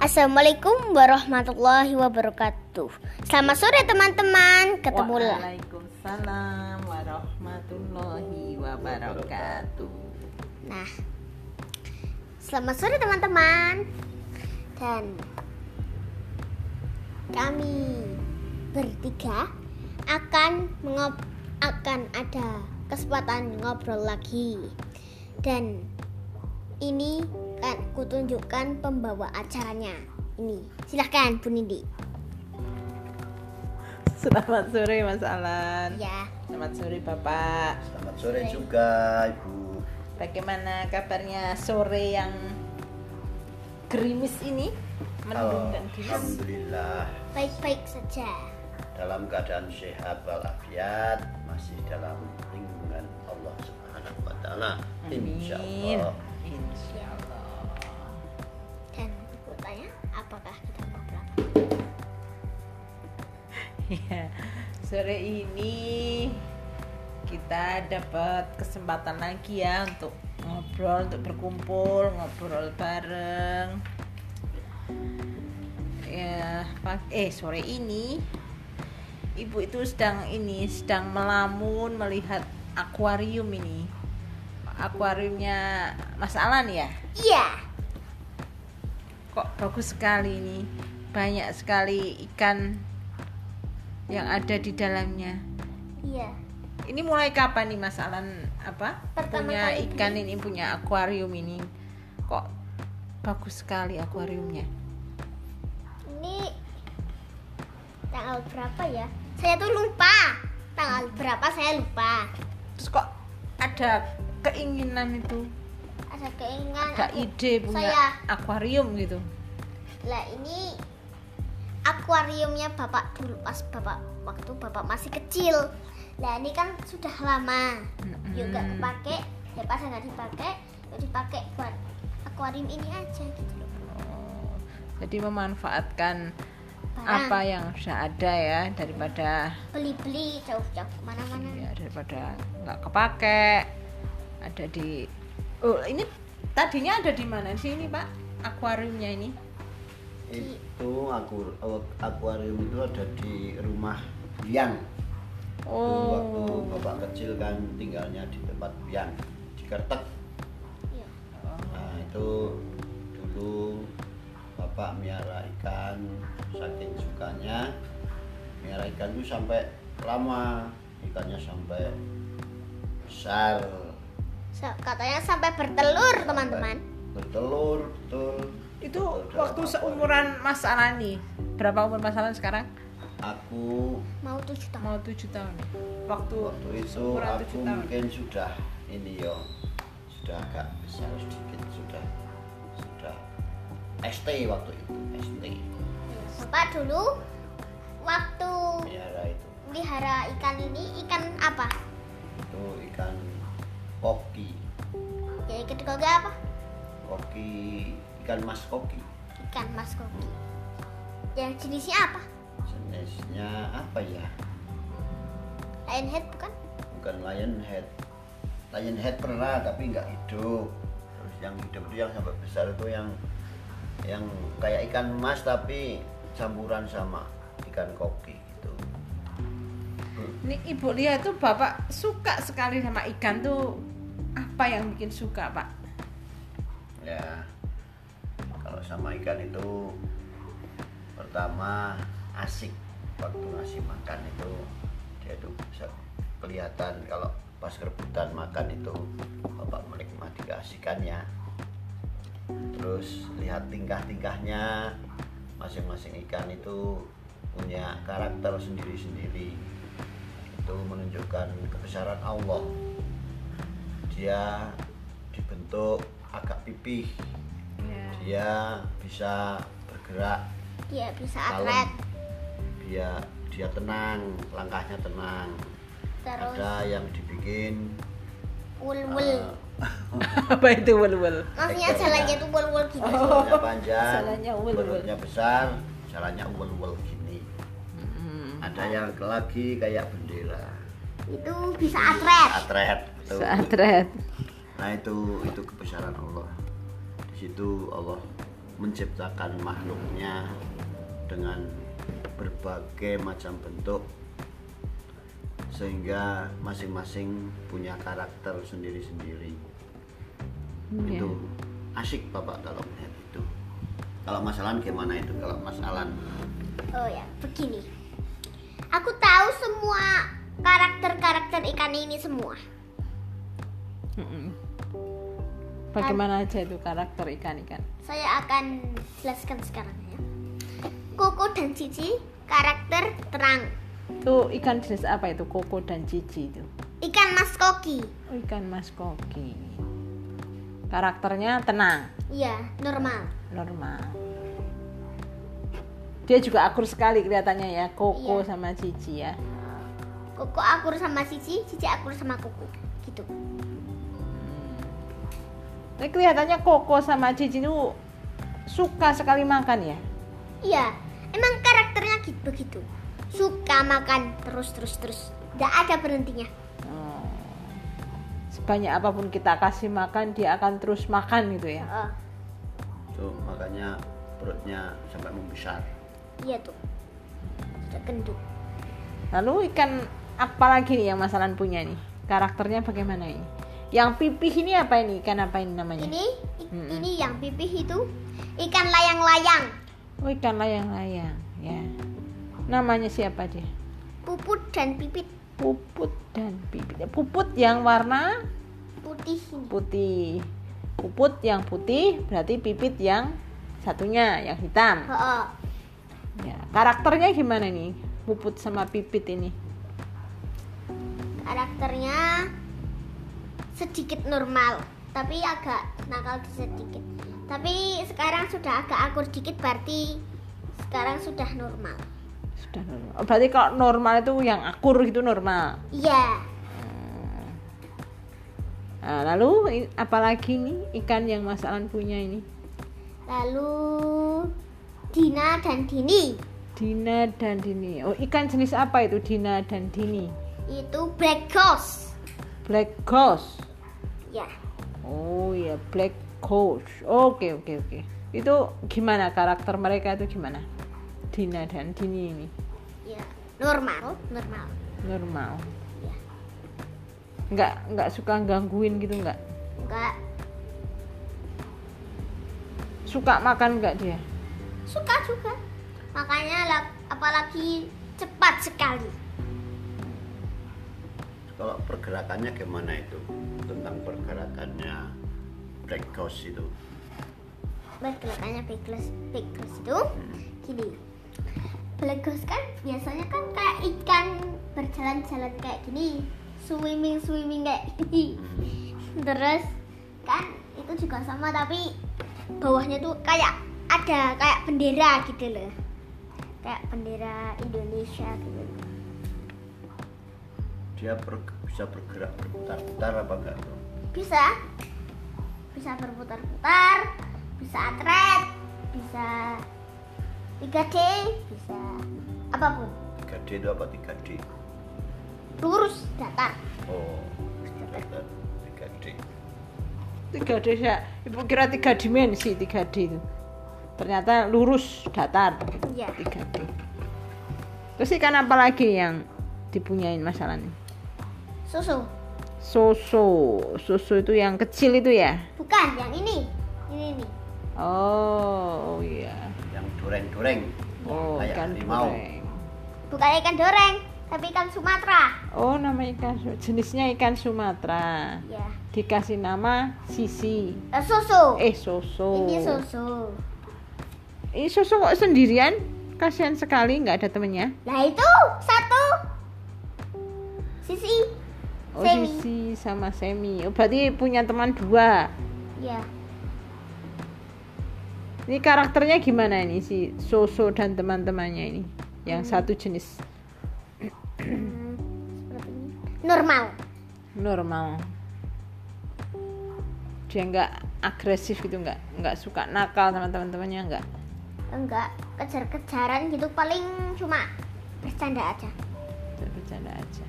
Assalamualaikum warahmatullahi wabarakatuh. Selamat sore teman-teman. Ketemu lagi. Waalaikumsalam warahmatullahi wabarakatuh. Nah, selamat sore teman-teman. Dan kami bertiga akan mengop akan ada kesempatan ngobrol lagi. Dan ini kan kutunjukkan pembawa acaranya. Ini, silahkan Bu Nindi. Selamat sore Mas Alan. Ya, Selamat sore Bapak. Selamat sore juga Ibu. Bagaimana kabarnya sore yang gerimis ini? Mendung dan gerimis. Alhamdulillah baik-baik saja. dalam keadaan sehat walafiat masih dalam lindungan Allah Subhanahu wa taala. Insya Ya, sore ini kita dapat kesempatan lagi ya untuk ngobrol, untuk berkumpul, ngobrol bareng. Ya, eh sore ini ibu itu sedang ini sedang melamun melihat akuarium ini. Akuariumnya Mas Alan ya? Iya. kok bagus sekali ini banyak sekali ikan yang ada di dalamnya. Iya. ini mulai kapan nih Mas Alan? Apa? Pertama punya kali ikan ini punya akuarium ini. Kok bagus sekali akuariumnya? Ini tanggal berapa ya? Saya tuh lupa. Tanggal berapa saya lupa. terus kok ada keinginan itu? Ada keinginan ada aku- ide punya saya akuarium gitu? Lah ini akuariumnya bapak dulu pas bapak waktu bapak masih kecil. Lah ini kan sudah lama. Yuk nggak kepake, daripada nggak dipakai, yuk dipakai buat akuarium ini aja gitu loh. Oh, jadi memanfaatkan Barang. apa yang sudah ada ya daripada Beli-beli jauh-jauh ke mana-mana. ya daripada nggak kepake ada di oh ini tadinya ada di mana sih ini pak akuariumnya ini Itu aku akuarium itu ada di rumah Biang. Dulu waktu oh bapak kecil kan tinggalnya di tempat Biang di Kertek. Iya. Nah itu dulu bapak miara ikan saking sukanya miara ikan itu sampai lama ikannya sampai besar katanya sampai bertelur teman-teman. bertelur betul itu waktu seumuran Mas Alan nih berapa umur Mas Alan sekarang? Aku Mau tujuh tahun. mau tujuh tahun. Waktu, waktu itu aku tujuh tahun. mungkin sudah ini yo. Sudah agak besar sedikit sudah sudah ST waktu itu ST Bapak dulu waktu miara itu. melihara ikan ini ikan apa? itu ikan koki. Ya ikan koki apa? koki ikan mas koki. Ikan mas koki. Yang jenisnya apa? jenisnya apa ya? Lion head bukan? bukan lion head lion head pernah tapi nggak hidup. Terus yang hidup itu yang sampai besar itu yang yang kayak ikan mas tapi campuran sama ikan koki gitu. Ini ibu lihat tuh bapak suka sekali sama ikan tuh. Apa yang bikin suka pak? Ya sama ikan itu pertama asik. Waktu ngasih makan itu dia tuh bisa kelihatan kalau pas rebutan makan itu bapak menikmati keasikannya. Terus lihat tingkah-tingkahnya masing-masing ikan itu punya karakter sendiri-sendiri. Itu menunjukkan kebesaran Allah. Dia dibentuk agak pipih. Dia bisa bergerak Dia bisa kalem atlet. dia dia tenang langkahnya tenang Terus ada yang dibikin wul-wul. eh, apa itu wul-wul Maksudnya jalannya ya. tuh wul-wul gitu. jalannya panjang Jalannya besar jalannya uwel-uwel gini Hmm. ada yang lagi kayak bendera Itu bisa atlet. atret tuh. Seatret. nah itu itu kebesaran Allah situ Allah menciptakan makhluknya dengan berbagai macam bentuk sehingga masing-masing punya karakter sendiri-sendiri Iya. itu asik bapak kalau melihat itu kalau Mas Alan gimana itu kalau Mas Alan Oh ya, begini. Aku tahu semua karakter-karakter ikan ini semua. Bagaimana aja itu karakter ikan-ikan? Saya akan jelaskan sekarang ya. Koko dan Cici karakter terang. Itu ikan jenis apa itu? Koko dan cici itu. Ikan mas koki. Oh, ikan mas koki. Karakternya tenang, Iya, normal. normal. Dia juga akur sekali kelihatannya ya, Koko Iya. sama Cici ya. Koko akur sama Cici, Cici akur sama Koko. Gitu. Tapi kelihatannya Koko sama Cici itu suka sekali makan ya. Iya, emang karakternya gitu begitu. Suka makan terus terus terus. Gak ada berhentinya. Oh. Sebanyak apa pun kita kasih makan, dia akan terus makan gitu ya. Oh, itu makanya perutnya sampai membesar iya tuh. Sudah gendut. Lalu ikan apa lagi nih yang masalah punya nih? Karakternya bagaimana ini? Yang pipih ini apa ini? Ikan apa ini namanya? Ini Mm-mm. ini yang pipih itu ikan layang-layang. Oh ikan layang-layang ya. Namanya siapa dia? Puput dan pipit Puput dan pipit. Puput yang warna putih putih. Puput yang putih berarti pipit yang satunya yang hitam. Oh, Ya, karakternya gimana nih? Puput sama pipit ini. karakternya sedikit normal, tapi agak nakal sedikit. Tapi sekarang sudah agak akur dikit berarti sekarang sudah normal. Sudah normal. Oh, berarti kalau normal itu yang akur gitu normal. Iya, Nah, lalu apalagi nih ikan yang Mas Alan punya ini? lalu Dina dan Dini Dina dan Dini. Oh, ikan jenis apa itu Dina dan Dini? itu black ghost. Black Ghost. Ya, Oh ya, Black Ghost. Oke, oke, oke. Itu gimana karakter mereka itu gimana? Dina dan Dini ini ya normal, normal. normal. Ya, Nggak nggak suka gangguin gitu nggak? enggak Suka makan nggak dia? suka juga. Makanya la- apalagi cepat sekali. Kalau pergerakannya gimana itu tentang pergerakannya black ghost itu Pergerakannya glass, big glass itu gini. Black ghost kan biasanya kan kayak ikan berjalan-jalan kayak gini, swimming swimming kayak gini. Terus kan itu juga sama tapi bawahnya tuh kayak ada kayak bendera gitu loh. Kayak bendera Indonesia gitu. Dia ber- bisa bergerak berputar-putar apa enggak tuh Bisa. Bisa berputar-putar, bisa atret, bisa 3D, bisa apa pun. 3D itu apa 3D Lurus datar. oh 3D 3D ya. Ibu kira tiga dimensi 3D itu. Ternyata lurus datar. Iya. 3D. Terus ikan apa lagi yang dipunyain masalah Susu. Soso. Soso itu yang kecil itu ya? Bukan yang ini. Ini nih. Oh, oh iya. yang dureng-dureng Oh, kayak ikan goreng. Bukan ikan doreng, tapi ikan Sumatera. Oh, nama ikan jenisnya ikan Sumatera. Ya. Dikasih nama Sisi. Eh, susu. Eh, Soso. Ini susu. Ini Soso kok sendirian? Kasihan sekali nggak ada temennya. Nah itu satu. Sisi. Oh, Semi. Sisi sama Semi. Oh, berarti punya teman dua. Ya. Ini karakternya gimana ini si Soso dan teman-temannya ini? Yang satu jenis Hmm. Normal. normal. Dia nggak agresif gitu, nggak nggak suka nakal sama teman-temannya nggak. Enggak kejar-kejaran gitu paling cuma bercanda aja. Bercanda aja.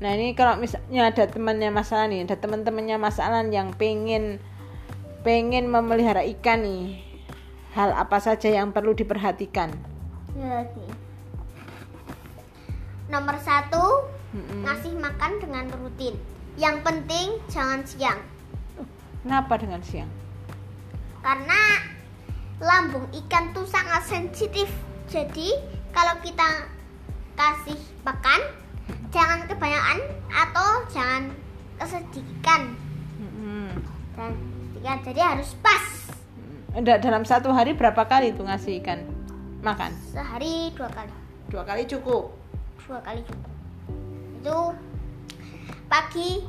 Nah ini kalau misalnya ada temannya masalah nih, ada teman-temannya masalah yang pengen pengen memelihara ikan nih hal apa saja yang perlu diperhatikan Ya. Nomor satu, Mm-mm. ngasih makan dengan rutin. Yang penting jangan siang, kenapa dengan siang karena lambung ikan tuh sangat sensitif. Jadi kalau kita kasih makan, jangan kebanyakan atau jangan kesedikan dan. Jadi harus pas. Nggak, dalam satu hari berapa kali tuh ngasih ikan makan Sehari dua kali, dua kali cukup dua kali cukup. Itu pagi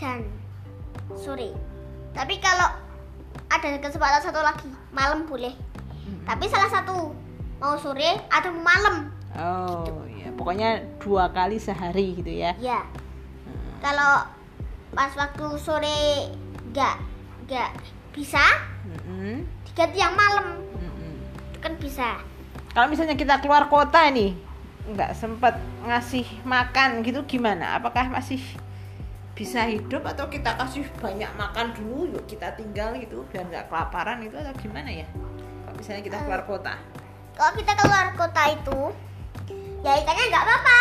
dan sore. Tapi kalau ada kesempatan satu lagi, malam boleh. Tapi salah satu mau sore atau malam. oh ya pokoknya dua kali sehari gitu ya Ya. Kalau pas waktu sore nggak nggak bisa, Mm-mm. diganti yang malam. Mm-mm. Itu kan bisa. kalau misalnya kita keluar kota nih nggak sempet ngasih makan gitu gimana apakah masih bisa hidup atau kita kasih banyak makan dulu yuk kita tinggal gitu biar nggak kelaparan itu atau gimana ya kalau misalnya kita keluar kota Kalau kita keluar kota itu, ya ikannya nggak apa-apa.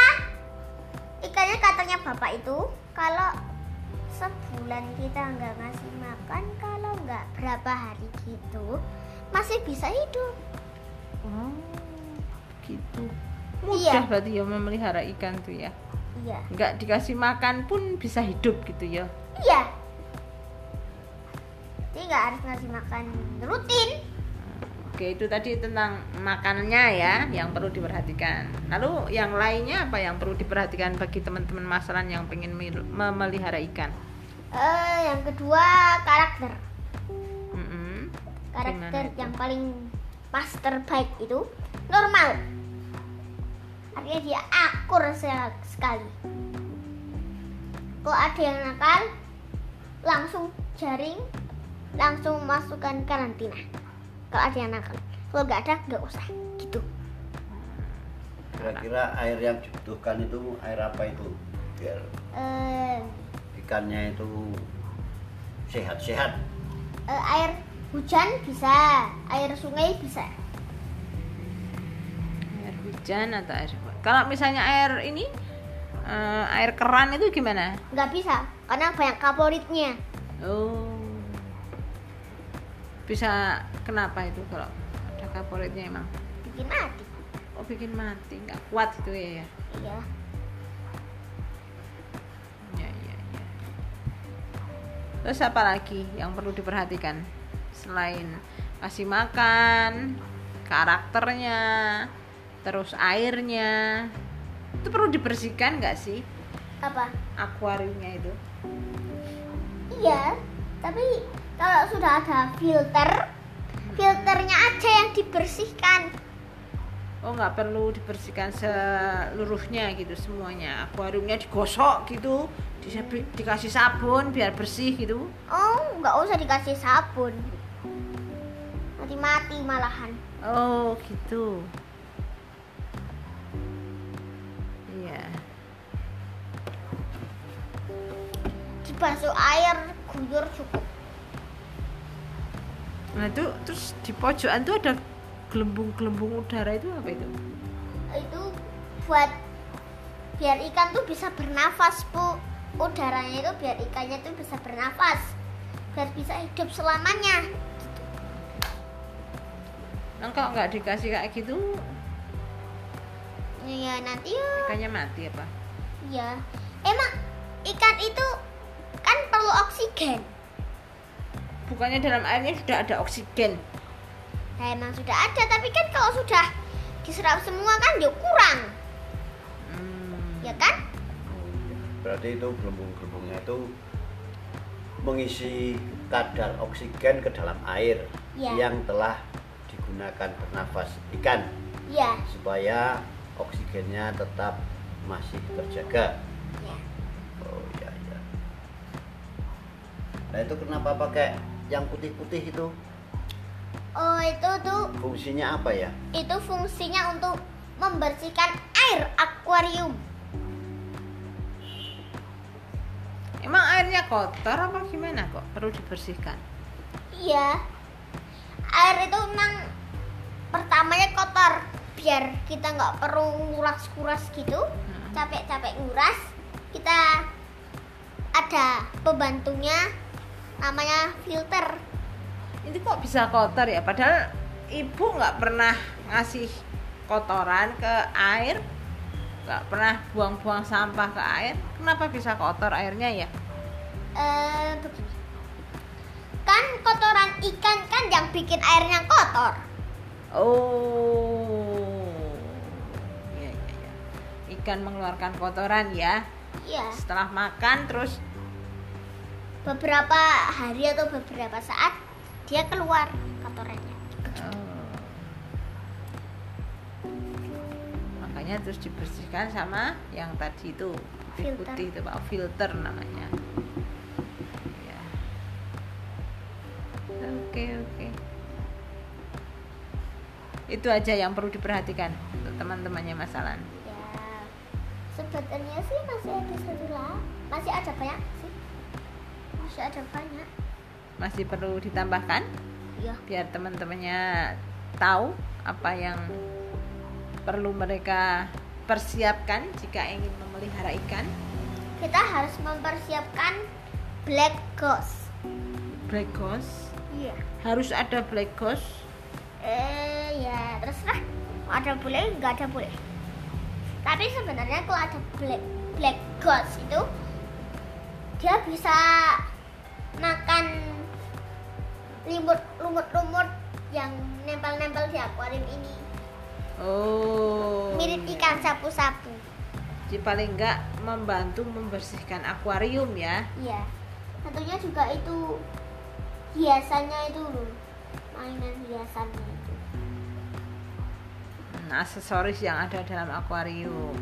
Ikannya katanya bapak itu kalau sebulan kita nggak ngasih makan, kalau nggak berapa hari gitu, masih bisa hidup. oh gitu Iya. mudah berarti ya memelihara ikan tuh ya Iya. nggak dikasih makan pun bisa hidup gitu ya Iya. Jadi nggak harus ngasih makan rutin. Oke, itu tadi tentang makanannya ya yang perlu diperhatikan. Lalu yang lainnya apa yang perlu diperhatikan bagi teman-teman masalan yang pengen mil- memelihara ikan? Eh, yang kedua karakter. Mm-mm. Karakter Gimana itu? yang paling pas terbaik itu normal. Artinya dia akur se- sekali. Kalau ada yang nakal, langsung jaring, langsung masukkan karantina. Kalau ada yang nakal, kalau nggak ada nggak usah. Gitu. Kira-kira air yang dibutuhkan itu air apa itu biar Eh, ikannya itu sehat-sehat. eh, air hujan bisa, air sungai bisa. Air hujan atau air Kalau misalnya air ini eh, air keran itu gimana? Nggak bisa, karena banyak kaporitnya. Oh. Bisa kenapa itu kalau ada kaporitnya emang? Bikin mati. Oh bikin mati, nggak kuat gitu ya. ya? Iya. Ya, ya, ya. Terus apa lagi yang perlu diperhatikan selain kasih makan, karakternya, terus airnya, itu perlu dibersihkan nggak sih Apa? akuariumnya itu? Iya, tapi kalau sudah ada filter, filternya aja yang dibersihkan. Oh nggak perlu dibersihkan seluruhnya gitu semuanya. Akuariumnya digosok gitu, di- dikasih sabun biar bersih gitu. Oh, nggak usah dikasih sabun. Nanti mati malahan. Oh gitu. Iya. Dibasuh air guyur cukup. Nah itu terus di pojokan tuh ada gelembung-gelembung udara itu apa itu? Itu buat biar ikan tuh bisa bernafas, Bu. Udaranya itu biar ikannya tuh bisa bernafas. Biar bisa hidup selamanya. Nah, kalau nggak dikasih kayak gitu Ya nanti ya ikannya mati apa? Iya. Emang ikan itu kan perlu oksigen. Bukannya dalam airnya sudah ada oksigen? Nah, emang sudah ada, tapi kan kalau sudah diserap semua kan dia kurang, Hmm. ya kan? Berarti itu gelembung-gelembungnya itu mengisi kadar oksigen ke dalam air Iya. yang telah digunakan bernafas ikan Iya. supaya oksigennya tetap masih terjaga. Ya. Oh iya iya. Nah itu kenapa pakai yang putih-putih itu? Oh, itu tuh Fungsinya apa ya? itu fungsinya untuk membersihkan air akuarium. Emang airnya kotor apa gimana kok perlu dibersihkan? Iya. Air itu memang pertamanya kotor biar kita nggak perlu nguras-nguras gitu. Hmm. Capek-capek nguras, kita ada pembantunya namanya filter. Ini kok bisa kotor ya? Padahal ibu nggak pernah ngasih kotoran ke air, nggak pernah buang-buang sampah ke air. Kenapa bisa kotor airnya ya? Eh, begini. Kan kotoran ikan kan yang bikin airnya kotor. Oh, iya iya iya. Ikan mengeluarkan kotoran ya. Iya. Setelah makan terus Beberapa hari atau beberapa saat dia keluar kotorannya. oh. makanya terus dibersihkan sama yang tadi itu putih Filter. putih itu pak filter namanya. Ya. Oke oke. Itu aja yang perlu diperhatikan untuk teman-temannya masalah. Ya, sebetulnya sih masih ada satu lah. Masih ada banyak. Masih ada banyak. Masih perlu ditambahkan Ya. biar teman-temannya tahu apa yang perlu mereka persiapkan jika ingin memelihara ikan. Kita harus mempersiapkan black ghost. Black ghost Iya. harus ada black ghost. Eh, ya terserah. Mau Ada boleh, nggak ada boleh. Tapi sebenarnya kalau ada black black ghost itu dia bisa makan limut lumut-lumut yang nempel-nempel di akuarium ini. Oh. Mirip iya. ikan sapu-sapu. Jadi paling enggak membantu membersihkan akuarium ya. Iya. Tentunya juga itu hiasannya itu loh. Mainan hiasannya itu. Hmm, aksesoris yang ada dalam akuarium.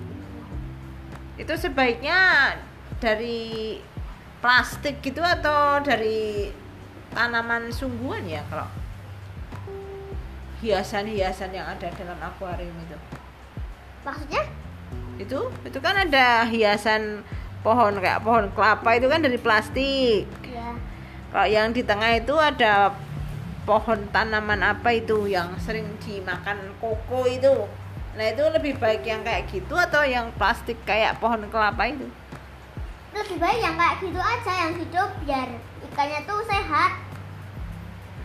Itu sebaiknya dari plastik gitu atau dari tanaman sungguhan ya kalau hiasan-hiasan yang ada dalam akuarium itu. Maksudnya? Itu itu kan ada hiasan pohon kayak pohon kelapa itu kan dari plastik. Ya. Kalau yang di tengah itu ada pohon tanaman apa itu yang sering dimakan koko itu. Nah itu lebih baik yang kayak gitu atau yang plastik kayak pohon kelapa itu? Lebih baik yang kayak gitu aja yang hidup biar ikannya tuh sehat,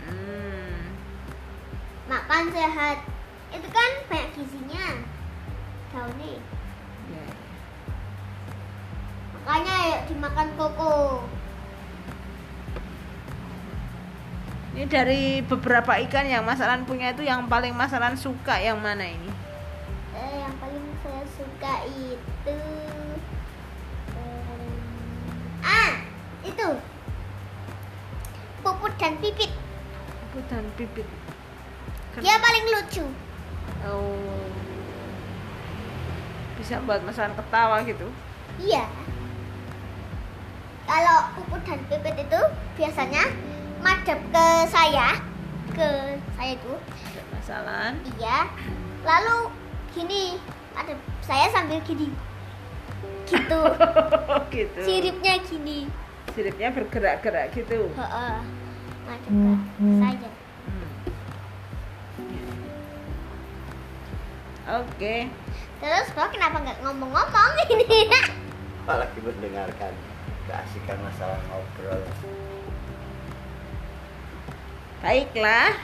Hmm, makan sehat. Itu kan banyak gizinya. Daunnya. ya, ya. Makanya ayo dimakan koko. Ini dari beberapa ikan yang masalan punya itu yang paling masalan suka yang mana ini? Eh, yang paling saya suka itu dan pipit Hutan pipit. Ken- dia paling lucu Oh. Bisa buat masalan ketawa gitu. iya kalau puput dan pipit itu biasanya madep ke saya ke saya itu Ada masalah. iya lalu gini ada saya sambil gini gitu gitu. siripnya gini Siripnya bergerak-gerak gitu. Ke saya Hmm. Oke. Terus kok kenapa nggak ngomong-ngomong ini? apalagi mendengarkan keasikan masalah ngobrol Baiklah,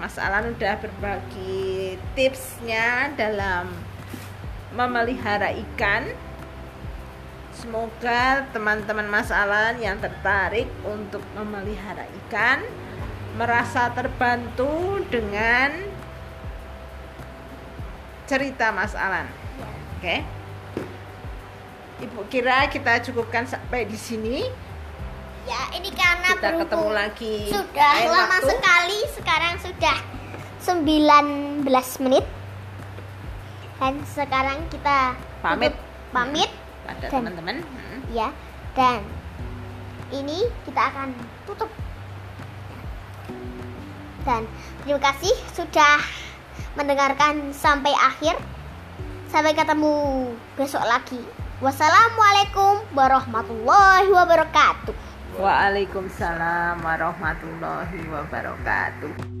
Mas Alan udah berbagi tipsnya dalam memelihara ikan. Semoga teman-teman Mas Alan yang tertarik untuk memelihara ikan merasa terbantu dengan cerita Mas Alan. Oke. Ibu kira kita cukupkan sampai di sini. ya ini karena Kita ketemu lagi sudah lama waktu. sekali sekarang sudah 19 menit dan sekarang kita Pamit. tutup pamit Dan- teman-teman. Hmm. ya dan ini kita akan tutup dan terima kasih sudah mendengarkan sampai akhir sampai ketemu besok lagi wassalamualaikum warahmatullahi wabarakatuh Waalaikumsalam warahmatullahi wabarakatuh.